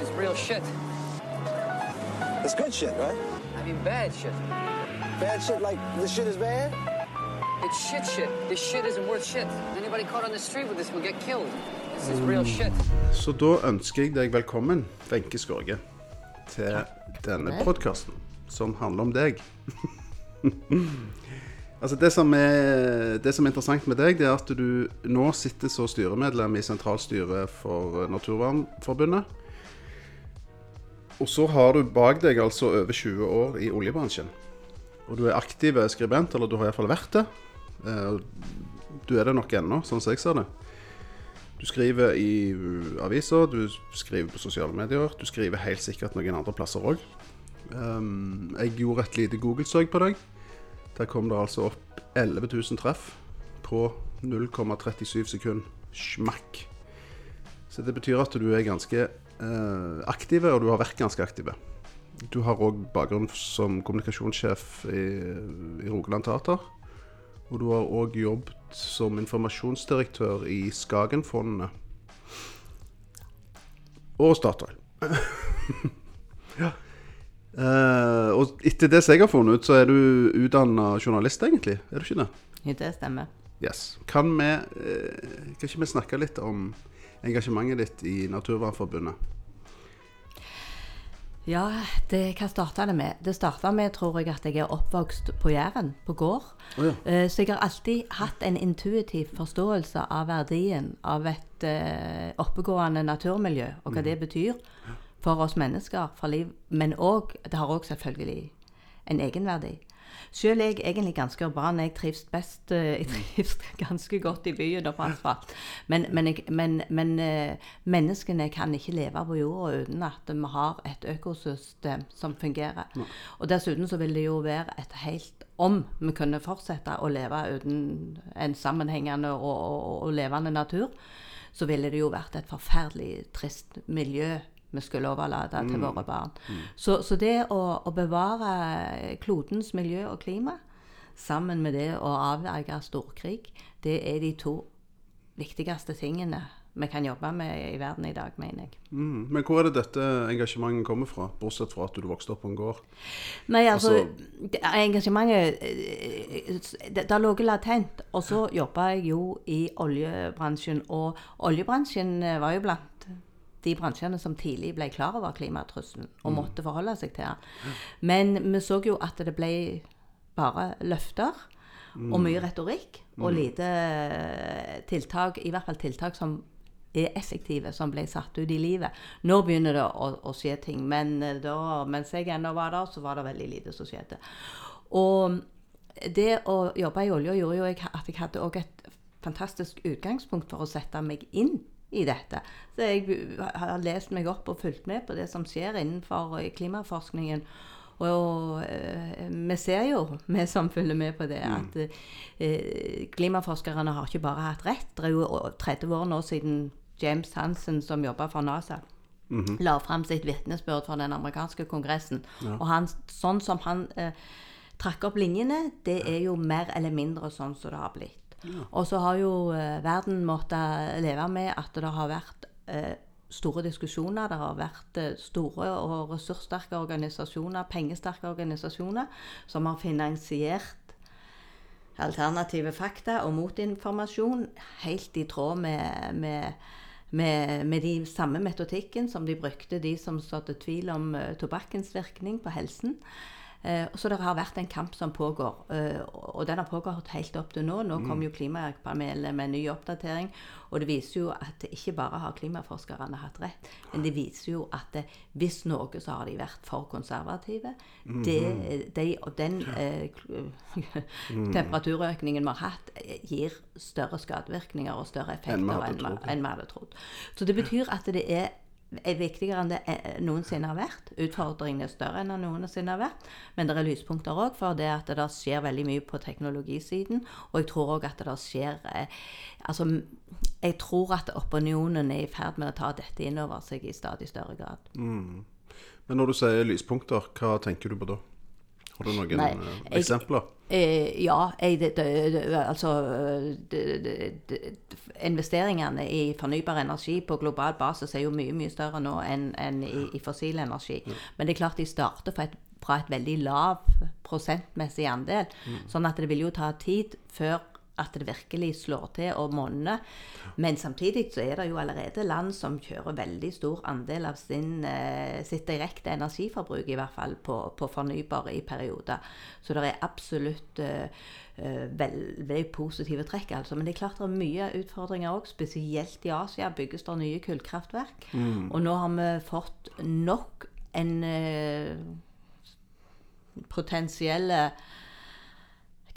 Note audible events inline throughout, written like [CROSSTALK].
This is real shit. It's good shit, right? I mean bad shit. Bad shit like this shit is bad? It's shit shit. This shit isn't worth shit. Anybody caught on the street with this will get killed. This is real shit. Så da ønsker jeg deg velkommen, Wenche Skorge, til denne podkasten som handler om deg. [LAUGHS] altså det som, er, det som er interessant med deg, det er at du nå sitter som styremedlem i sentralstyret for Naturvernforbundet. Og så har du bak deg altså over 20 år i oljebransjen. Og du er aktiv skribent, eller du har iallfall vært det. Eh, Du er det nok ennå, sånn som jeg ser det. Du skriver i aviser, du skriver på sosiale medier. Du skriver helt sikkert noen andre plasser òg. Um, jeg gjorde et lite Google-søk på deg. Der kom det altså opp 11 000 treff på 0,37 sekund. Smakk. Så det betyr at du er ganske uh, aktiv, og du har vært ganske aktive. Du har òg bakgrunn som kommunikasjonssjef i, i Rogaland Teater. Og du har òg jobbet som informasjonsdirektør i Skagenfondene. Og Statoil. ja. [LAUGHS] Eh, og etter det som jeg har funnet ut, så er du utdanna journalist, egentlig. Er du ikke det? Ja, det stemmer. Yes. Kan vi eh, Kan ikke vi snakke litt om engasjementet ditt i Naturvernforbundet? Ja, det, hva starta det med? Det starta med, tror jeg, at jeg er oppvokst på Jæren, på gård. Oh, ja. Eh, Så jeg har alltid hatt en intuitiv forståelse av verdien av et uh, oppegående naturmiljø, og hva det betyr for oss mennesker, for liv. Men òg Det har òg selvfølgelig en egenverdi. Selv er jeg egentlig ganske urban. Jeg trives best eh, Jeg trives [LAUGHS] ganske godt i byen og på asfalt. Men, men, men, men eh, menneskene kan ikke leve på jorda uten at vi har et økosystem som fungerer. Og dessuten så vil det jo være et helt Om vi kunne fortsette å leve uten en sammenhengende og, og, og levende natur, så ville det jo vært et forferdelig trist miljø vi skulle overlate til våre barn. Så, så det å, å bevare klodens miljø og klima sammen med det å avverge storkrig, det er de to viktigste tingene vi kan jobbe med i verden i dag, mener jeg. Mm. Men hvor er det dette engasjementet kommer fra, bortsett fra at du vokste opp på en gård? Nei, altså, Altså- Engasjementet eh, Det, det lå latent. Og så jobba jeg jo i oljebransjen, og oljebransjen var jo blant de bransjene som tidlig ble klar over klimatrusselen og måtte forholde seg til den. Men vi så jo at det ble bare løfter og mye retorikk og lite eh, tiltak, i hvert fall tiltak som er effektive, som ble satt ut i livet. Nå begynner det å, å skje ting, men eh, da, mens jeg ennå var der, så var det veldig lite som skjedde. Og det å jobbe i olja gjorde jo at jeg hadde også et fantastisk utgangspunkt for å sette meg inn i dette. Så jeg har lest meg opp og fulgt med på det som skjer innenfor eh, klimaforskningen. Og eh, vi ser jo, [LAUGHS] vi som følger med på det, at eh, klimaforskerne har ikke bare hatt rett. Det er jo 30 år nå siden James Hansen, som jobber for NASA, la fram sitt vitnesbyrd for den amerikanske kongressen. Og han, sånn som han eh, trakk opp linjene, det er jo mer eller mindre sånn som det har blitt. Og så har jo eh, verden måttet leve med at det har vært eh, store diskusjoner. Det har vært eh, store og ressurssterke organisasjoner, pengesterke organisasjoner, som har finansiert alternative fakta og motinformasjon helt i tråd med, med, med, med de samme metodikken som de brukte, de som sådde tvil om tobakkens virkning på helsen. Eh, så det har vært en kamp som pågår, eh, og den har pågått helt opp til nå. Nå kom jo Klimapanelet med en ny oppdatering, og det viser jo at ikke bare har klimaforskerne hatt rett, men det viser jo at det, hvis noe, så har de vært for konservative. det, de, og den eh, temperaturøkningen vi har hatt, eh, gir større skadevirkninger og større effekter enn vi hadde trodd. Så det betyr at det er er viktigere enn det eh, noensinne har vært. Utfordringene er større enn det noensinne har vært. Men det er lyspunkter òg, for det at det skjer veldig mye på teknologisiden. Og jeg tror òg at det skjer eh, Altså, jeg tror at opinionen er i ferd med å ta dette inn over seg i stadig større grad. Men når du sier lyspunkter, hva tenker du på da? Har du noen Nei, eh, jeg- eksempler? Eh, ja, jeg, det, det, altså det, Investeringene i fornybar energi på global basis er jo mye mye større nå enn enn i, i fossil energi. Men det er klart de starter fra et, fra et veldig lav prosentmessig andel. Sånn at det vil jo ta tid før at det virkelig slår til og monner. Men samtidig så er det jo allerede land som kjører veldig stor andel av sin, eh, sitt direkte energiforbruk, i hvert fall på, på fornybar i perioder. Så det er absolutt eh, eh, veldig positive trekk. altså. Men det er klart det er mye utfordringer òg. Spesielt i Asia bygges det nye kullkraftverk. Og nå har vi fått nok en eh, potensielle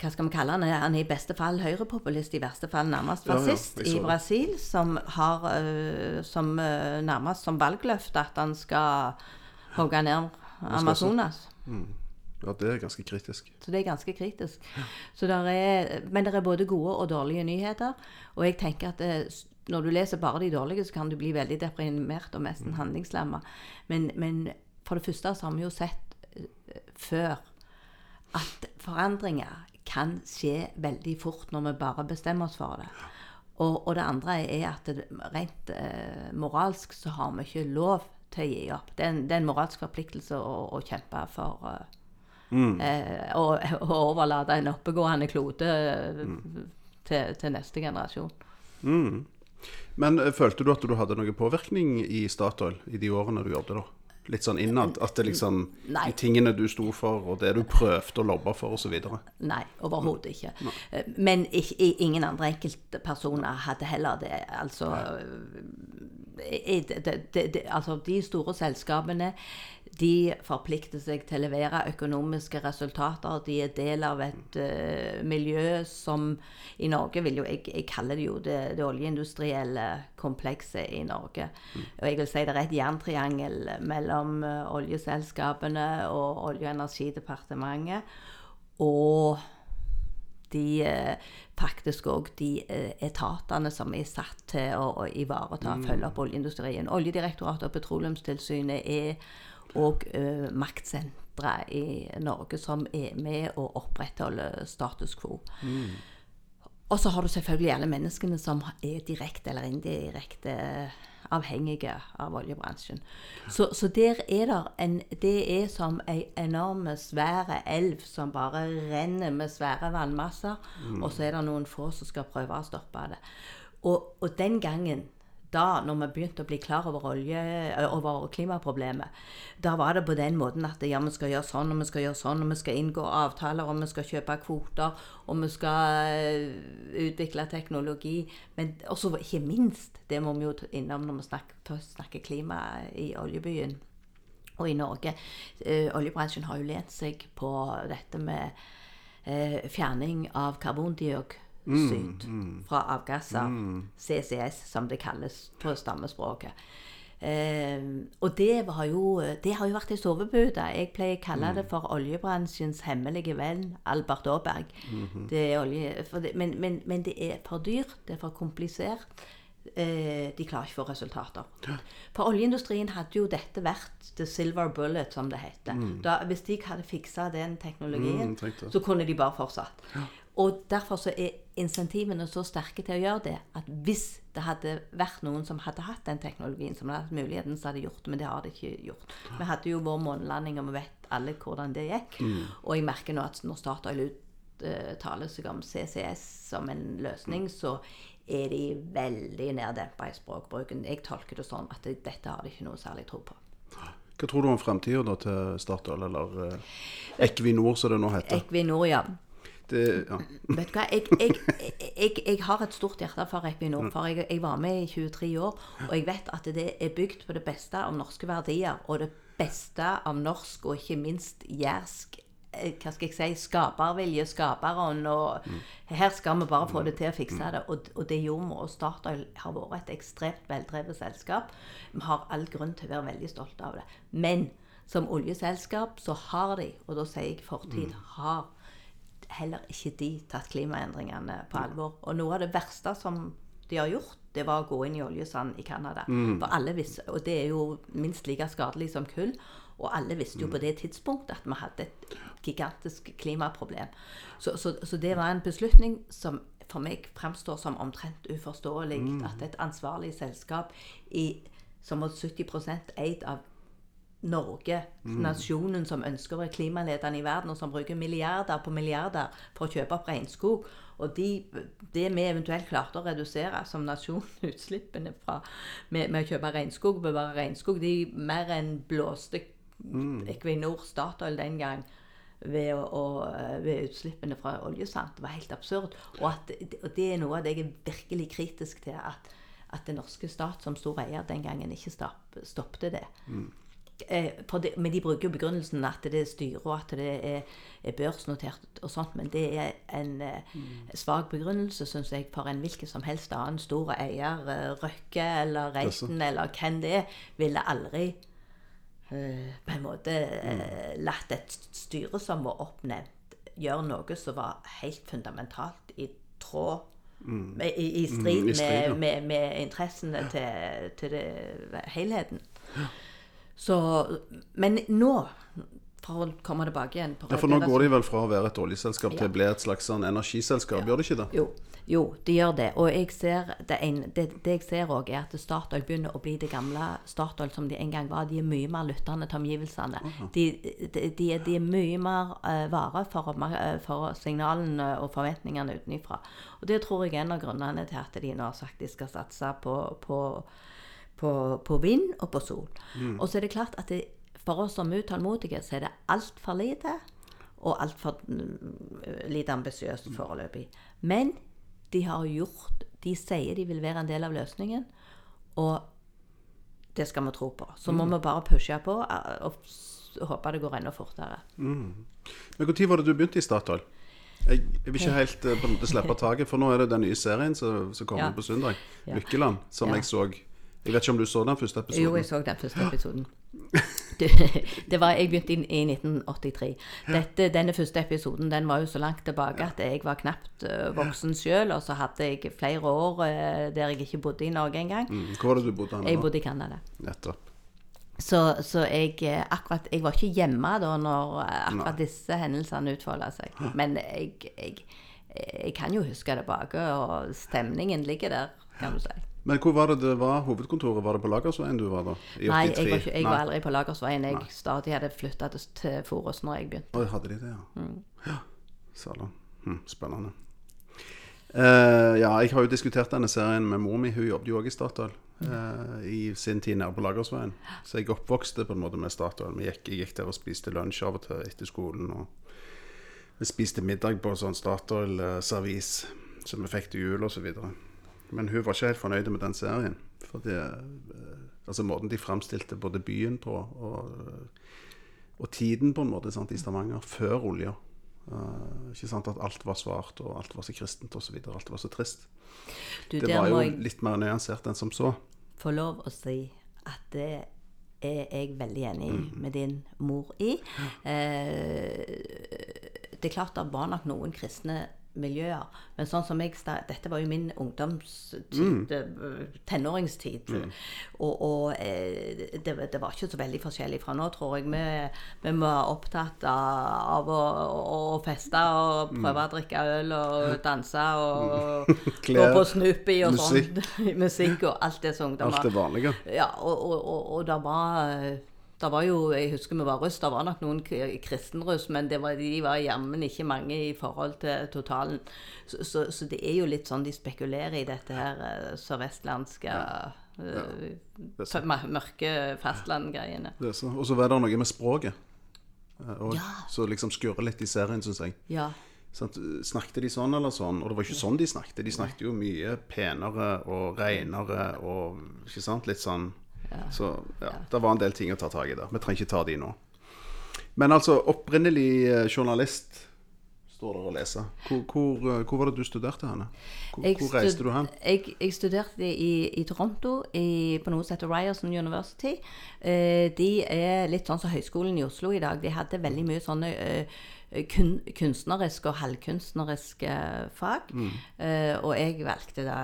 hva skal vi kalle han? Han er i beste fall høyrepopulist, i verste fall nærmest Ja, ja, fascist i. Brasil, som har uh, som uh, nærmest som valgløfte at han skal hogge ned Amazonas. Ja, det er ganske kritisk. Så det er ganske kritisk. Så der er, men det er både gode og dårlige nyheter. Og jeg tenker at det, når du leser bare de dårlige, så kan du bli veldig deprimert og nesten handlingslamma. Men, men for det første så har vi jo sett eh, før at forandringer kan skje veldig fort når vi bare bestemmer oss for det. Og, og det andre er at det, rent eh, moralsk så har vi ikke lov til å gi opp. Det er en, det er en moralsk forpliktelse å, å kjempe for eh, eh, å, [LAUGHS] å overlate en oppegående klode mm. til, til neste generasjon. Men eh, følte du at du hadde noen påvirkning i Statoil i de årene du jobbet da? Litt sånn innad? At det liksom Nei. De tingene du sto for, og det du prøvde å lobbe for, osv.? Nei, overhodet ikke. Nei. Men ikke, ingen andre enkeltpersoner hadde heller det. Altså, det, det, det, det, altså De store selskapene de forplikter seg til å levere økonomiske resultater. De er del av et uh, miljø som i Norge vil jo, jeg, jeg kaller det jo det, det oljeindustrielle komplekset i Norge. Og jeg vil si det er et jerntriangel mellom uh, oljeselskapene og Olje- og energidepartementet. Og de eh, faktisk òg de etatene som er satt til å, å ivareta og følge opp oljeindustrien. Oljedirektoratet og Petroleumstilsynet er òg uh, maktsentre i Norge som er med å opprettholde status quo. Og så har du selvfølgelig alle menneskene som er direkte eller indirekte avhengige av oljebransjen. Så, så der er det en Det er som ei enorme, svære elv som bare renner med svære vannmasser, og så er det noen få som skal prøve å stoppe det. Og, og den gangen da når vi begynte å bli klar over, olje, over klimaproblemet, da var det på den måten at ja, vi skal gjøre sånn, og vi skal gjøre sånn, og vi skal inngå avtaler, og vi skal kjøpe kvoter, og vi skal utvikle teknologi. Men også ikke minst, det må vi jo innom når vi snakker, snakker klima i oljebyen og i Norge. Oljebransjen har jo lent seg på dette med fjerning av karbondioksid fra avgasser. CCS, som det kalles på stammespråket. Eh, og det, var jo, det har jo vært i sovepute. Jeg pleier å kalle det for oljebransjens hemmelige venn, Albert Aaberg. det er olje, for det, men, men, men det er for dyrt, det er for komplisert. Eh, de klarer ikke å få resultater. [GASPS] For oljeindustrien hadde jo dette vært the silver bullet, som det heter. Da, hvis de hadde fiksa den teknologien, Mm, så kunne de bare fortsatt. Og derfor så er insentivene så sterke til å gjøre det, at hvis det hadde vært noen som hadde hatt den teknologien, som hadde hatt muligheten, så hadde de gjort det, men det har de ikke gjort. Vi hadde jo vår månelanding, og vi vet alle hvordan det gikk. Og jeg merker nå at når Statoil uttaler seg om CCS som en løsning, så er de veldig neddempa i språkbruken. Jeg tolker det sånn at dette har de ikke noe særlig tro på. Hva tror du om fremtida til Statoil, eller eh, Equinor, som det nå heter? Equinor, ja. Det, ja. [LAUGHS] Vet du hva, jeg, jeg, jeg, jeg har et stort hjerte for Equinor. Jeg, jeg var med i 23 år, og jeg vet at det er bygd på det beste av norske verdier. Og det beste av norsk, og ikke minst jærsk eh, hva skal jeg si, skapervilje, skaperånd. Og her skal vi bare få det til å fikse det. Og, og det gjorde vi. Og Statoil har vært et ekstremt veldrevet selskap. Vi har all grunn til å være veldig stolte av det. Men som oljeselskap så har de, og da sier jeg fortid, har heller ikke de tatt klimaendringene på alvor. Og noe av det verste som de har gjort, det var å gå inn i oljesand i Canada. Mm. For alle visste, Og det er jo minst like skadelig som kull. Og alle visste Mm. jo på det tidspunktet at vi hadde et gigantisk klimaproblem. Så, så, så det var en beslutning som for meg fremstår som omtrent uforståelig. Mm. At et ansvarlig selskap i, som var 70% eid av Norge, nasjonen som ønsker å være klimaledende i verden, og som bruker milliarder på milliarder for å kjøpe opp regnskog. Og de, det vi eventuelt klarte å redusere som nasjon, [LAUGHS] utslippene fra, med, med å kjøpe regnskog, bevare regnskog, de mer enn blåste Equinor, Statoil den gang ved, å, ved utslippene fra oljesand. Det var helt absurd. Og, at, og det er noe av det jeg er virkelig kritisk til. At, at den norske stat som stor eier den gangen ikke stoppet det. For det, men de bruker jo begrunnelsen at det er styre og at det er, er børsnotert og sånt, men det er en mm. svak begrunnelse, syns jeg, for en hvilken som helst annen stor eier. Eh, Røkke eller Reiten eller hvem det er, ville aldri uh, på en måte uh, latt et styre som var oppnevnt, gjøre noe som var helt fundamentalt i tråd med, i, i strid, Mm, i strid, ja. med, med, med interessene til, til det, helheten. Så, men nå, for å komme tilbake igjen på Ja, For nå går de vel fra å være et oljeselskap til å bli et slags sånn energiselskap, gjør de ikke det? Jo, jo, de gjør det. Og jeg ser det, en, det, det jeg ser òg, er at Statoil begynner å bli det gamle Statoil som de en gang var. De er mye mer lyttende til omgivelsene. De, de, de, de er mye mer uh, vare for, eh, for signalene og forventningene utenfra. Og det tror jeg er en av grunnene til at de nå har sagt de skal satse på, på, på, på vind og på sol. Og så er det klart at det, for oss som er utålmodige, så er det altfor lite og altfor lite ambisiøst foreløpig. Men de har gjort De sier de vil være en del av løsningen, og det skal vi tro på. Så må vi bare pushe på eh, og håpe det går enda fortere. Men Når var det du begynte i Statoil? Jeg, jeg vil ikke helt eh, på en måte slippe taket, for nå er det den nye serien som, som kommer Ja. på søndag. Lykkeland, som Ja. jeg så. Jeg vet ikke om du så den første episoden? Jo, jeg så den første episoden. [LAUGHS] Det, det var, jeg begynte i, i 1983. Dette, denne første episoden den var jo så langt tilbake at jeg var knapt eh, voksen sjøl. Og så hadde jeg flere år eh, der jeg ikke bodde i Norge engang. Mm, Hvor var det du bodde? da? Jeg bodde i Canada. Nettopp. Så, så jeg, eh, akkurat, jeg var ikke hjemme da når akkurat disse hendelsene utfolda seg. Men jeg, jeg, jeg kan jo huske tilbake, og stemningen ligger der, kan du si. Men hvor var det det var hovedkontoret? Var det på Lagersveien du var da? I Nei, 83? jeg var, ikke, jeg var aldri på Lagersveien. Jeg stadig hadde flytta til, Forus når jeg begynte. Og hadde de det, ja? Mm. Ja, Salan. Hm, spennende. Uh, ja, jeg har jo diskutert denne serien med mor mi. Hun jobbet jo òg i Statoil Uh, i sin tid nede på Lagersveien. Så jeg oppvokste på en måte med Statoil. Vi gikk, jeg gikk der og spiste lunsj av og til etter skolen. Og vi spiste middag på sånn Statoil-servis som vi fikk til jul osv. Men hun var ikke helt fornøyd med den serien. Fordi, eh, altså måten de framstilte både byen på og, og tiden på en måte sant, i Stavanger før olja. Uh, ikke sant At alt var svart, og alt var så kristent osv. Alt var så trist. Du, Det var jo litt mer nyansert enn som så. få lov å si at det er jeg veldig enig Mm. med din mor i. Uh, det er klart det var nok noen kristne miljøer, men sånn som jeg Dette var jo min ungdomstid, Mm. tenåringstid. tenåringstid. Og, og eh, det, det var ikke så veldig forskjellig fra nå, tror jeg. Vi, vi var opptatt av, å, å, feste og Mm. prøve å drikke øl og [LAUGHS] danse og [LAUGHS] gå på Snoopy og sånn. [LAUGHS] Musikk og alt det som ungdommer Alt det vanlige. ja, og, og, og, og det var det var jo, Jeg husker vi var russ, det var nok noen kristenruss, men det var, de var jammen ikke mange i forhold til totalen. Så, så, så det er jo litt sånn de spekulerer i dette her eh, sørvestlandske ja. ja. mør- mørke fastlandgreiene. Og så var det noe med språket. eh, Og Ja. Så liksom skurrer litt i serien, syns jeg. Ja. Sånn, Snakket de sånn eller sånn? Og det var ikke sånn de snakket. De snakket jo mye penere og renere og ikke sant? Litt sånn Så ja, det var en del ting å ta tak i der. Vi trenger ikke ta de nå. Men altså, opprinnelig eh, journalist står der å lese. Hvor, hvor, eh, hvor var det du studerte henne? Hvor, hvor reiste du hen? Jeg, jeg studerte i, i Toronto, i, på noe som heter Ryerson University. Eh, de er litt sånn som Høgskolen i Oslo i dag. De hadde veldig mye sånne eh, kun, kunstneriske og halvkunstneriske fag. Eh, og jeg valgte da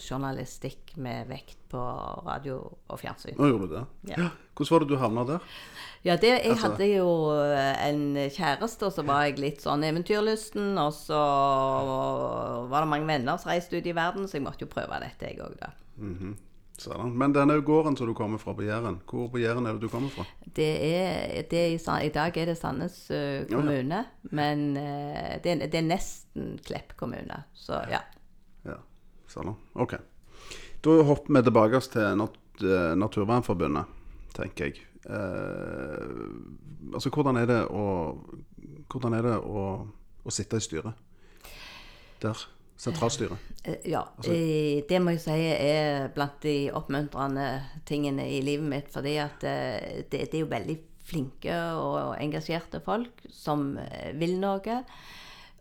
journalistikk med vekt på radio og fjernsyn. Nå gjorde du det? Ja. Hvordan var det du havna der? Ja, det, jeg Altså- hadde jo eh, en kjæreste, og så var jeg litt sånn eventyrlysten. Og så var det mange venner som reiste ut i verden, så jeg måtte jo prøve dette, jeg òg, da. Sånn. Men denne gården som du kommer fra på Jæren, hvor på Jæren er det du kommer fra? Det er, det er i, I dag er det Sandnes kommune, men eh, det, er, det er nesten Klepp kommune. Så ja. Ja, sånn. Ok. Da hopper vi tilbake til nat Naturvernforbundet, tenker jeg. Eh, altså, hvordan er det å Hvordan er det å, å sitte i styret der? Sentralstyret. Eh, Ja, Altså- det må jeg si er blant de oppmuntrende tingene i livet mitt. Fordi at eh, det, det er jo veldig flinke og engasjerte folk som eh, vil noe.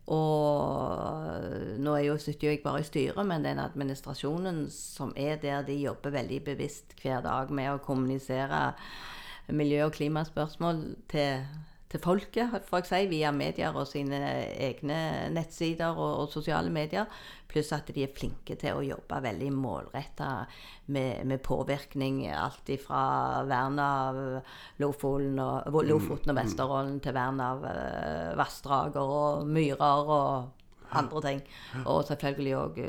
Og nå er jo, sitter jo jeg bare i styret, men den administrasjonen som er der, de jobber veldig bevisst hver dag med å kommunisere miljø- og klimaspørsmål til, til folket, får jeg si, via medier og sine egne nettsider og, og sosiale medier. Pluss at de er flinke til å jobbe veldig målretta med, med påvirkning. Alt fra vern av Lofoten og, Lofoten og Vesterålen til vern av Vassdrager vassdrag og myrer og andre ting. Og selvfølgelig òg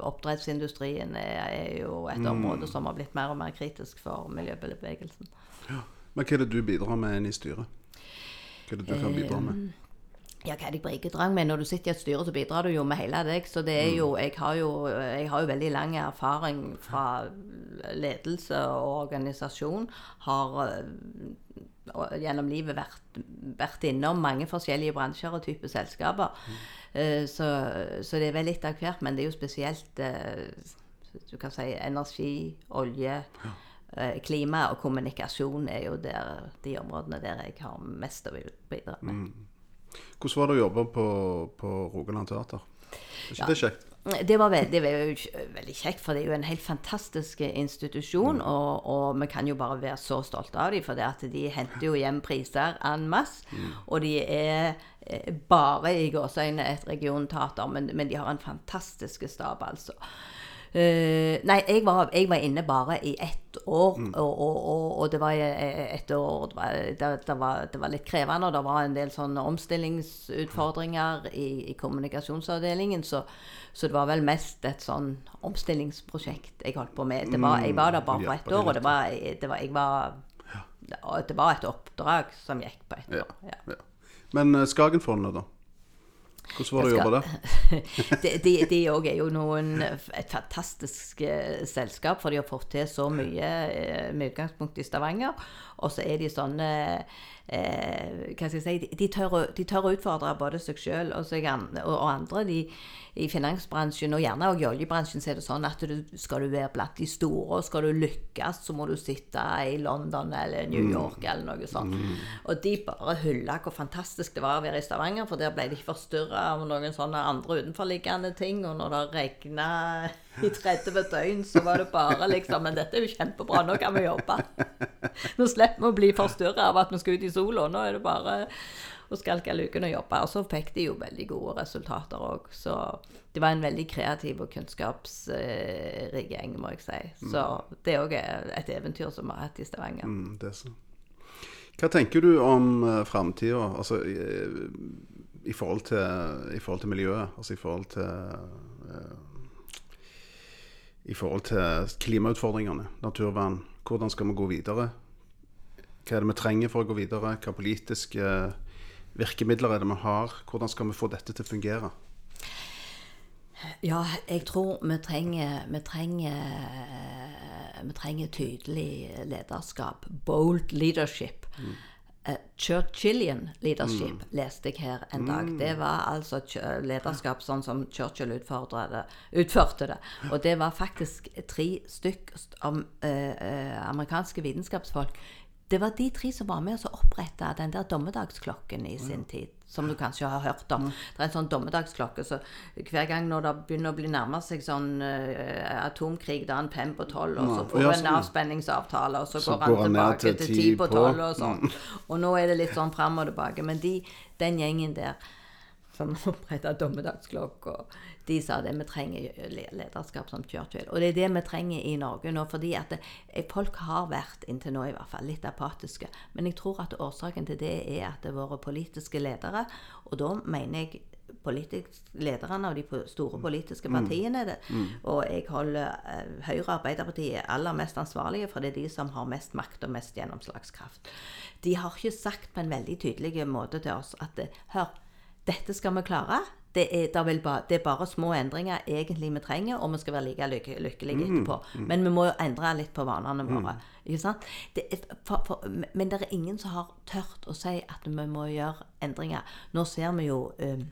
oppdrettsindustrien er, er jo et område som har blitt mer og mer kritisk for miljøbevegelsen. Men hva er det du bidrar med inn i styret? Hva er det du kan bidra med? Ja, hva er det jeg bidrar med? Når du sitter i et styre, så bidrar du jo med hele deg. Så det er jo Jeg har jo, jeg har jo veldig lang erfaring fra ledelse og organisasjon. Har øh, gjennom livet vært, vært innom mange forskjellige bransjer og typer selskaper. Eh, så, så det er vel litt av hvert. Men det er jo spesielt eh, du kan si energi, olje. eh, Klima og kommunikasjon er jo der, de områdene der jeg har mest å bidra med. Hvordan var det å jobbe på, på Rogaland Teater? Er ikke det kjekt? Det var, veldig, det var jo veldig kjekt, for det er jo en helt fantastisk institusjon. Og, og vi kan jo bare være så stolte av dem, for det at de henter jo hjem priser en masse. Og de er eh, bare i gåseøyne et regionteater, men, men de har en fantastisk stab, altså. Eh, nei, jeg var, jeg var inne bare i ett år, og, og, og, og det var eh, et år det var, det, det, var, det var litt krevende, og det var en del sånne omstillingsutfordringer i, i kommunikasjonsavdelingen, så, så det var vel mest et sånn omstillingsprosjekt jeg holdt på med. Det var, jeg var der bare for ett år, og det det var, det var, jeg var det var et oppdrag som gikk på ett år. Ja. ja. Men eh, Skagenfondet, da? Hvordan var det å jobbe der? de, de, de er jo noen, et fantastisk eh, selskap, for de har fått til så mye eh, med utgangspunkt i Stavanger. Og så er de sånne eh, Hva skal jeg si De, de, tør, de tør å utfordre både seg sjøl og, seg an- og, og andre. De, I finansbransjen, og gjerne også i oljebransjen, så er det sånn at du, skal du være blant de store, og skal du lykkes, så må du sitte i London eller New York eller noe sånt. Og de bare hylla hvor fantastisk det var å være i Stavanger, for der ble de ikke forstyrra av noen sånne andre utenforliggende ting. Og når det regna i 30 døgn, så var det bare liksom Men dette er jo kjempebra, nå kan vi jobbe. Nå slipper vi å bli forstyrra av at vi skal ut i sola. Nå er det bare å skalke luken og jobbe. Og så fikk de jo veldig gode resultater òg. Så det var en veldig kreativ og kunnskapsrik gjeng, må jeg si. Så det òg er et eventyr som vi har hatt i Stavanger. Mm, det så. Hva tenker du om uh, framtida, altså i, i, forhold til, i forhold til miljøet? Altså i forhold til eh, I forhold til klimautfordringene, naturvern. Hvordan skal vi gå videre? Hva er det vi trenger for å gå videre? Hva politiske virkemidler er det vi har? Hvordan skal vi få dette til å fungere? Ja, jeg tror vi trenger, vi trenger Vi trenger tydelig lederskap. Bold leadership. Eh, Churchillian leadership leste jeg her en dag. Det var altså lederskap sånn som Churchill utførte det. Og det var faktisk tre stykk av eh, eh, amerikanske vitenskapsfolk. Det var de tre som var med og oppretta den der dommedagsklokken i sin tid. Som du kanskje har hørt om. Det er en sånn dommedagsklokke, så hver gang når det begynner å bli nærme seg sånn uh, atomkrig, da er han fem på tolv, og så får han avspenningsavtale, og så, Så går han tilbake til ti på. tolv og sånn. Og nå er det litt sånn fram og tilbake. Men de, den gjengen der som [LAUGHS] oppretta dommedagsklokka, de sa det vi trenger lederskap som Churchill. Og det er det vi trenger i Norge nå. fordi at eh, folk har vært, inntil nå i hvert fall, litt apatiske. Men jeg tror at årsaken til det er at det våre politiske ledere, og da mener jeg lederne av de store politiske partiene. Det, Og jeg holder eh, Høyre og Arbeiderpartiet aller mest ansvarlige, for det er de som har mest makt og mest gjennomslagskraft. De har ikke sagt på en veldig tydelig måte til oss at eh, hør, dette skal vi klare. Det er, det, ba, det er bare små endringer egentlig vi trenger, og vi skal være like lykke, lykkelige etterpå. Men vi må jo endre litt på vanene våre. Ikke sant? Det er, for, for, men det er ingen som har tørt å si at vi må gjøre endringer. Nå ser vi jo um,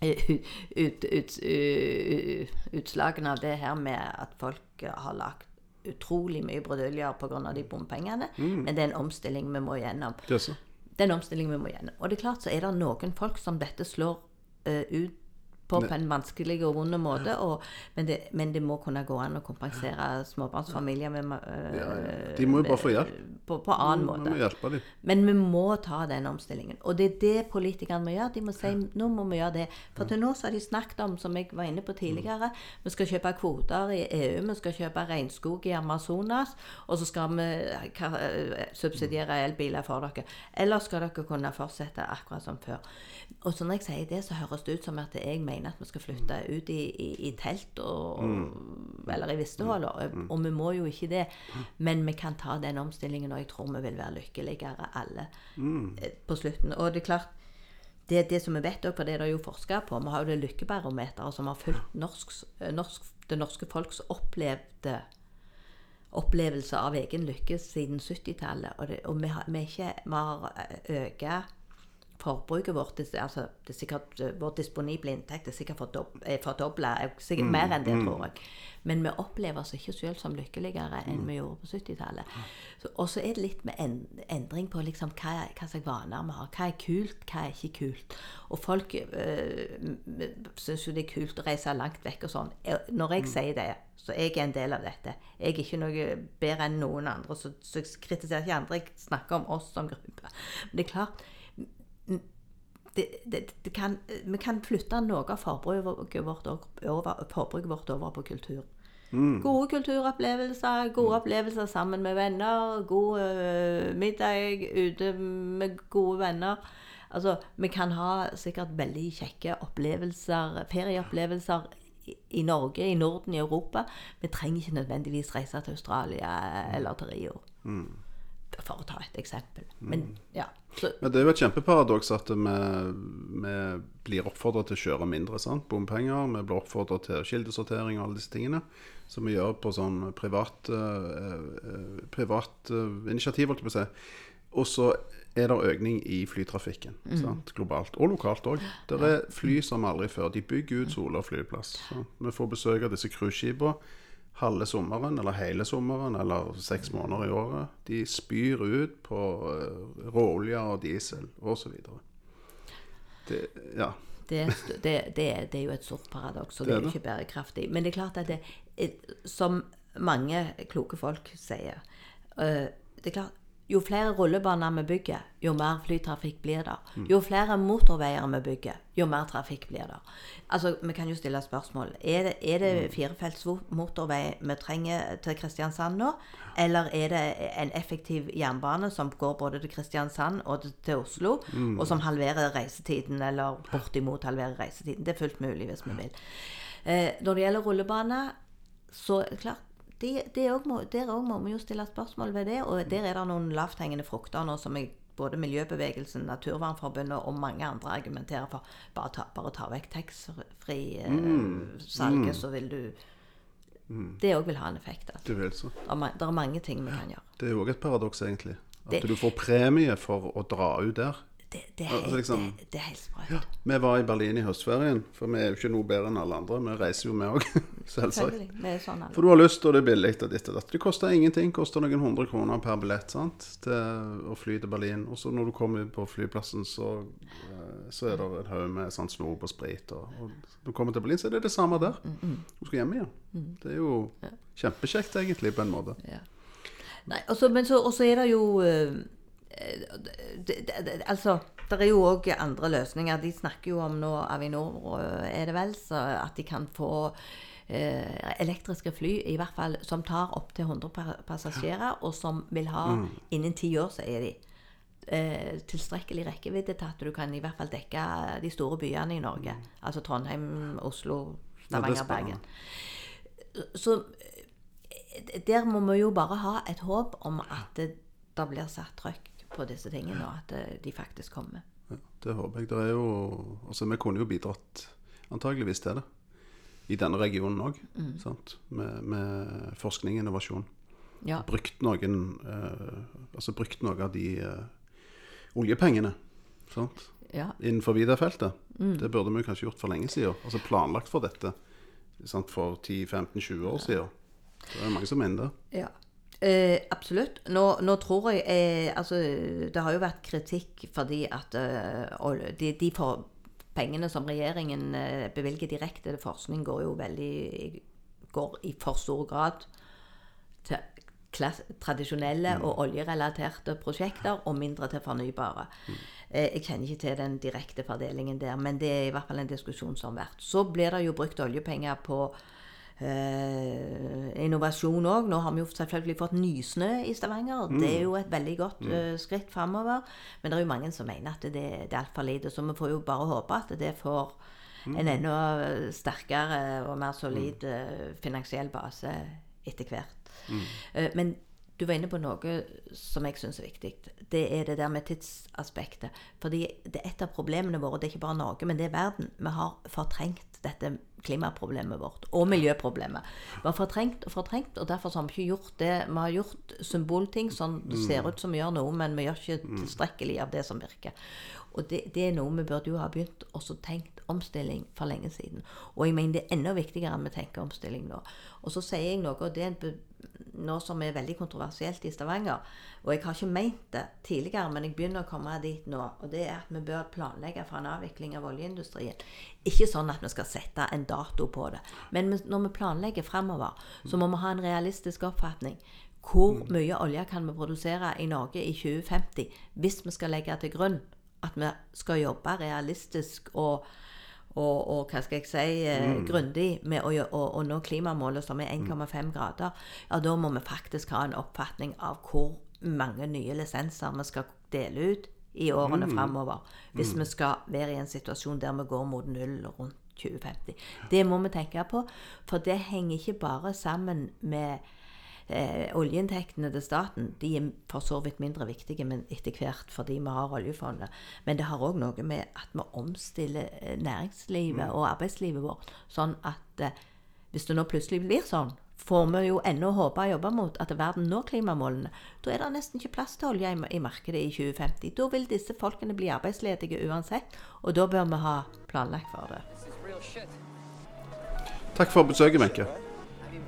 ut, ut, ut, utslagene av det her med at folk har lagt utrolig mye bruduljer pga. de bompengene. Men det er en omstilling vi må gjennom. Det er så. Det omstillingen vi må gjennom. Og det er klart så er det noen folk som dette slår uh, ut på på en vanskelig og vond måte. Og, men, det, men det må kunne gå an å kompensere småbarnsfamilier med, eh, Ja, ja. De må jo bare få hjelp. på, på annen Vi måte. dem. Men vi må ta den omstillingen. Og det er det politikerne må gjøre. De må si nå må vi gjøre det. For til nå så har de snakket om, som jeg var inne på tidligere, vi skal kjøpe kvoter i EU, vi skal kjøpe regnskog i Amazonas, og så skal vi eh, subsidiere elbiler for dere. Eller skal dere kunne fortsette akkurat som før. Og så når jeg sier det, så høres det ut som at jeg mener at vi skal flytte ut i, i, i telt og, og eller i vistehuller. Og, og vi må jo ikke det. Men vi kan ta den omstillingen, og jeg tror vi vil være lykkeligere alle eh, på slutten. Og det er klart det, det som vi vet òg, for det er det jo forska på, vi har jo det lykkebarometeret som har fulgt norsk, eh, norsk, det norske folks opplevde opplevelse av egen lykke siden 70-tallet. Og, det, og vi har, vi, ikke, vi har økt forbruket vårt altså, det er sikkert, eh, Vår disponible inntekt er sikkert fordob- er fordobla, sikkert mer enn det, tror jeg. Men vi opplever oss ikke selv som lykkeligere enn vi gjorde på 70-tallet. Så- Og så er det litt med en, endring på liksom, hva, hva slags vaner vi har. Hva er kult, hva er ikke kult. Og folk øh, syns jo det er kult å reise langt vekk og sånn. Når jeg sier det, så er jeg en del av dette. Jeg er ikke noe bedre enn noen andre, så, så jeg kritiserer ikke andre. Jeg snakker om oss som gruppe. Men det er klart det, det, kan, vi kan flytte noe av forbruket vårt over, forbruket vårt over på kultur. Gode kulturopplevelser, gode opplevelser sammen med venner, god øh, middag ute med gode venner. Altså, vi kan ha sikkert veldig kjekke opplevelser, ferieopplevelser i, i Norge, i Norden, i Europa. Vi trenger ikke nødvendigvis reise til Australia eller til Rio. For å ta et eksempel. Men ja. Så, Men det er jo et kjempeparadoks at vi, vi blir oppfordra til å kjøre mindre. sant? Bompenger. Vi blir oppfordra til kildesortering og alle disse tingene. Som vi gjør på sånn privat, eh, eh, privat eh, initiativ, holdt jeg på å si. Og så er det økning i flytrafikken. sant? Globalt. Og lokalt òg. Det er fly som aldri før. De bygger ut Sola flyplass. sant? Vi får besøk av disse cruiseskipene halve sommeren, eller hele sommeren, eller seks måneder i året. De spyr ut på uh, råolje og diesel osv. Det, ja. det, det, det, det er jo et stort paradoks, og Det er jo ikke bærekraftig. Men det er klart at det, som mange kloke folk sier øh, det er klart, Jo flere rullebaner vi bygger, jo mer flytrafikk blir det. Mm. Jo flere motorveier vi bygger, jo mer trafikk blir det. Altså, Vi kan jo stille spørsmål. Er det, er Mm. det firefelts motorvei vi trenger til Kristiansand nå? Eller er det en effektiv jernbane som går både til Kristiansand og til- Oslo, Mm. og som halverer reisetiden, eller bortimot halverer reisetiden? Det er fullt mulig hvis vi vil. Eh, når det gjelder rullebane, så klart det, det også må, Der òg må vi jo stille spørsmål ved det. Og der er det noen lavthengende frukter nå som jeg, både Miljøbevegelsen, Naturvernforbundet og mange andre argumenterer for. Bare ta, bare ta vekk taxfree-salget, så vil du Det òg vil ha en effekt. Altså. Du vet så. Det det er mange ting vi kan gjøre. Det er jo òg et paradoks, egentlig. At Det- du får premie for å dra ut der. Det, det, er, Altså, liksom- det, det er helt sprøtt. Vi var i Berlin i høstferien, for vi er jo ikke noe bedre enn alle andre. Vi reiser jo, vi òg. [LAUGHS] Selvsagt. Sånn. For du har lyst, og det er billig. og ditt og datt. Det koster ingenting. koster noen hundre kroner per billett sant? til å fly til Berlin. Og så når du kommer ut på flyplassen, så, eh, så er det en haug med sånn snop og sprit. Og, og når du kommer til Berlin, så er det det samme der. Du skal hjem igjen. Det er jo kjempekjekt, egentlig, på en måte. Ja. Nei, også, men så, og så er det jo eh, det, det, Altså, det er jo òg andre løsninger. De snakker jo om nå, Avinor eh, er det vel, så at de kan få eh, elektriske fly, i hvert fall som tar opptil 100 passasjerer, og som vil ha innen ti år, sier de. Eh, tilstrekkelig rekkevidde til at du kan i hvert fall dekke de store byene i Norge. Altså Trondheim, Oslo, er Stavanger, ja, Bergen. Så eh, der må vi jo bare ha et håp om at det, det blir satt trøkk på disse tingene, og at eh, de faktisk kommer. Ja, det håper jeg. Det er jo, altså, vi kunne jo bidratt antageligvis til det. I denne regionen òg. Med, med forskning og innovasjon. Ja. Brukt noen eh, Altså brukt noe av de eh, oljepengene sant? ja. innenfor Vida-feltet. Det burde vi kanskje gjort for lenge siden. Altså planlagt for dette sant? for 10-15-20 år siden. Det er mange som mener det. Ja. Eh, absolutt. Nå, nå tror jeg eh, Altså, det har jo vært kritikk fordi at eh, de, de for, pengene som regjeringen eh, bevilger direkte til forskning, går jo veldig Går i for stor grad til klass, tradisjonelle og oljerelaterte prosjekter, og mindre til fornybare. Eh, Jeg kjenner ikke til den direkte fordelingen der, men det er i hvert fall en diskusjon som har vært. Så blir det jo brukt oljepenger på eh, innovasjon òg. Nå har vi jo selvfølgelig fått nysnø i Stavanger. Det er jo et veldig godt eh, skritt framover. Men det er jo mange som mener at det, det er altfor lite. Så vi får jo bare håpe at det får en enda sterkere og mer solid eh, finansiell base etter hvert. Uh, men du var inne på noe som jeg syns er viktig. Det er det der med tidsaspektet. Fordi det er et av problemene våre. Det er ikke bare Norge, men det er verden. Vi har fortrengt dette klimaproblemet vårt. Og miljøproblemet. Vi har fortrengt og fortrengt, og derfor har vi ikke gjort det. Vi har gjort symbolting sånn det ser ut som vi gjør noe, men vi gjør ikke tilstrekkelig av det som virker. Og det, det er noe vi burde jo ha begynt også tenkt omstilling for lenge siden. Og jeg mener det er enda viktigere enn vi tenker omstilling nå. Og så sier jeg noe, og det er en noe som er veldig kontroversielt i Stavanger. Og jeg har ikke ment det tidligere, men jeg begynner å komme dit nå. Og det er at vi bør planlegge for en avvikling av oljeindustrien. Ikke sånn at vi skal sette en dato på det. Men når vi planlegger fremover, så må vi ha en realistisk oppfatning. Hvor mye olje kan vi produsere i Norge i 2050 hvis vi skal legge til grunn at vi skal jobbe realistisk og, og, og hva skal jeg si, eh, grundig med å, å, å nå klimamålet som er 1,5 grader, ja, da må vi faktisk ha en oppfatning av hvor mange nye lisenser vi skal dele ut i årene fremover. Hvis vi skal være i en situasjon der vi går mot null rundt 2050. Det må vi tenke på, for det henger ikke bare sammen med eh, oljeinntektene til staten de er for så vidt mindre viktige men etter hvert fordi vi har oljefondet. Men det har òg noe med at vi omstiller eh, næringslivet og arbeidslivet vårt. Sånn at eh, hvis det nå plutselig blir sånn, får vi jo ennå håpe og jobbe mot at verden når klimamålene. Da er det nesten ikke plass til olje i, i markedet i 2050. Da vil disse folkene bli arbeidsledige uansett, og da bør vi ha planlagt for det. Takk for besøket, Wenche.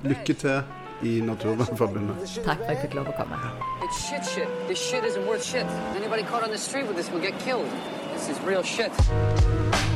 Lykke til i Naturvernforbundet. Takk for at jeg fikk lov å komme. It's shit shit. This shit isn't worth shit. Anybody caught on the street with this will get killed. This is real shit.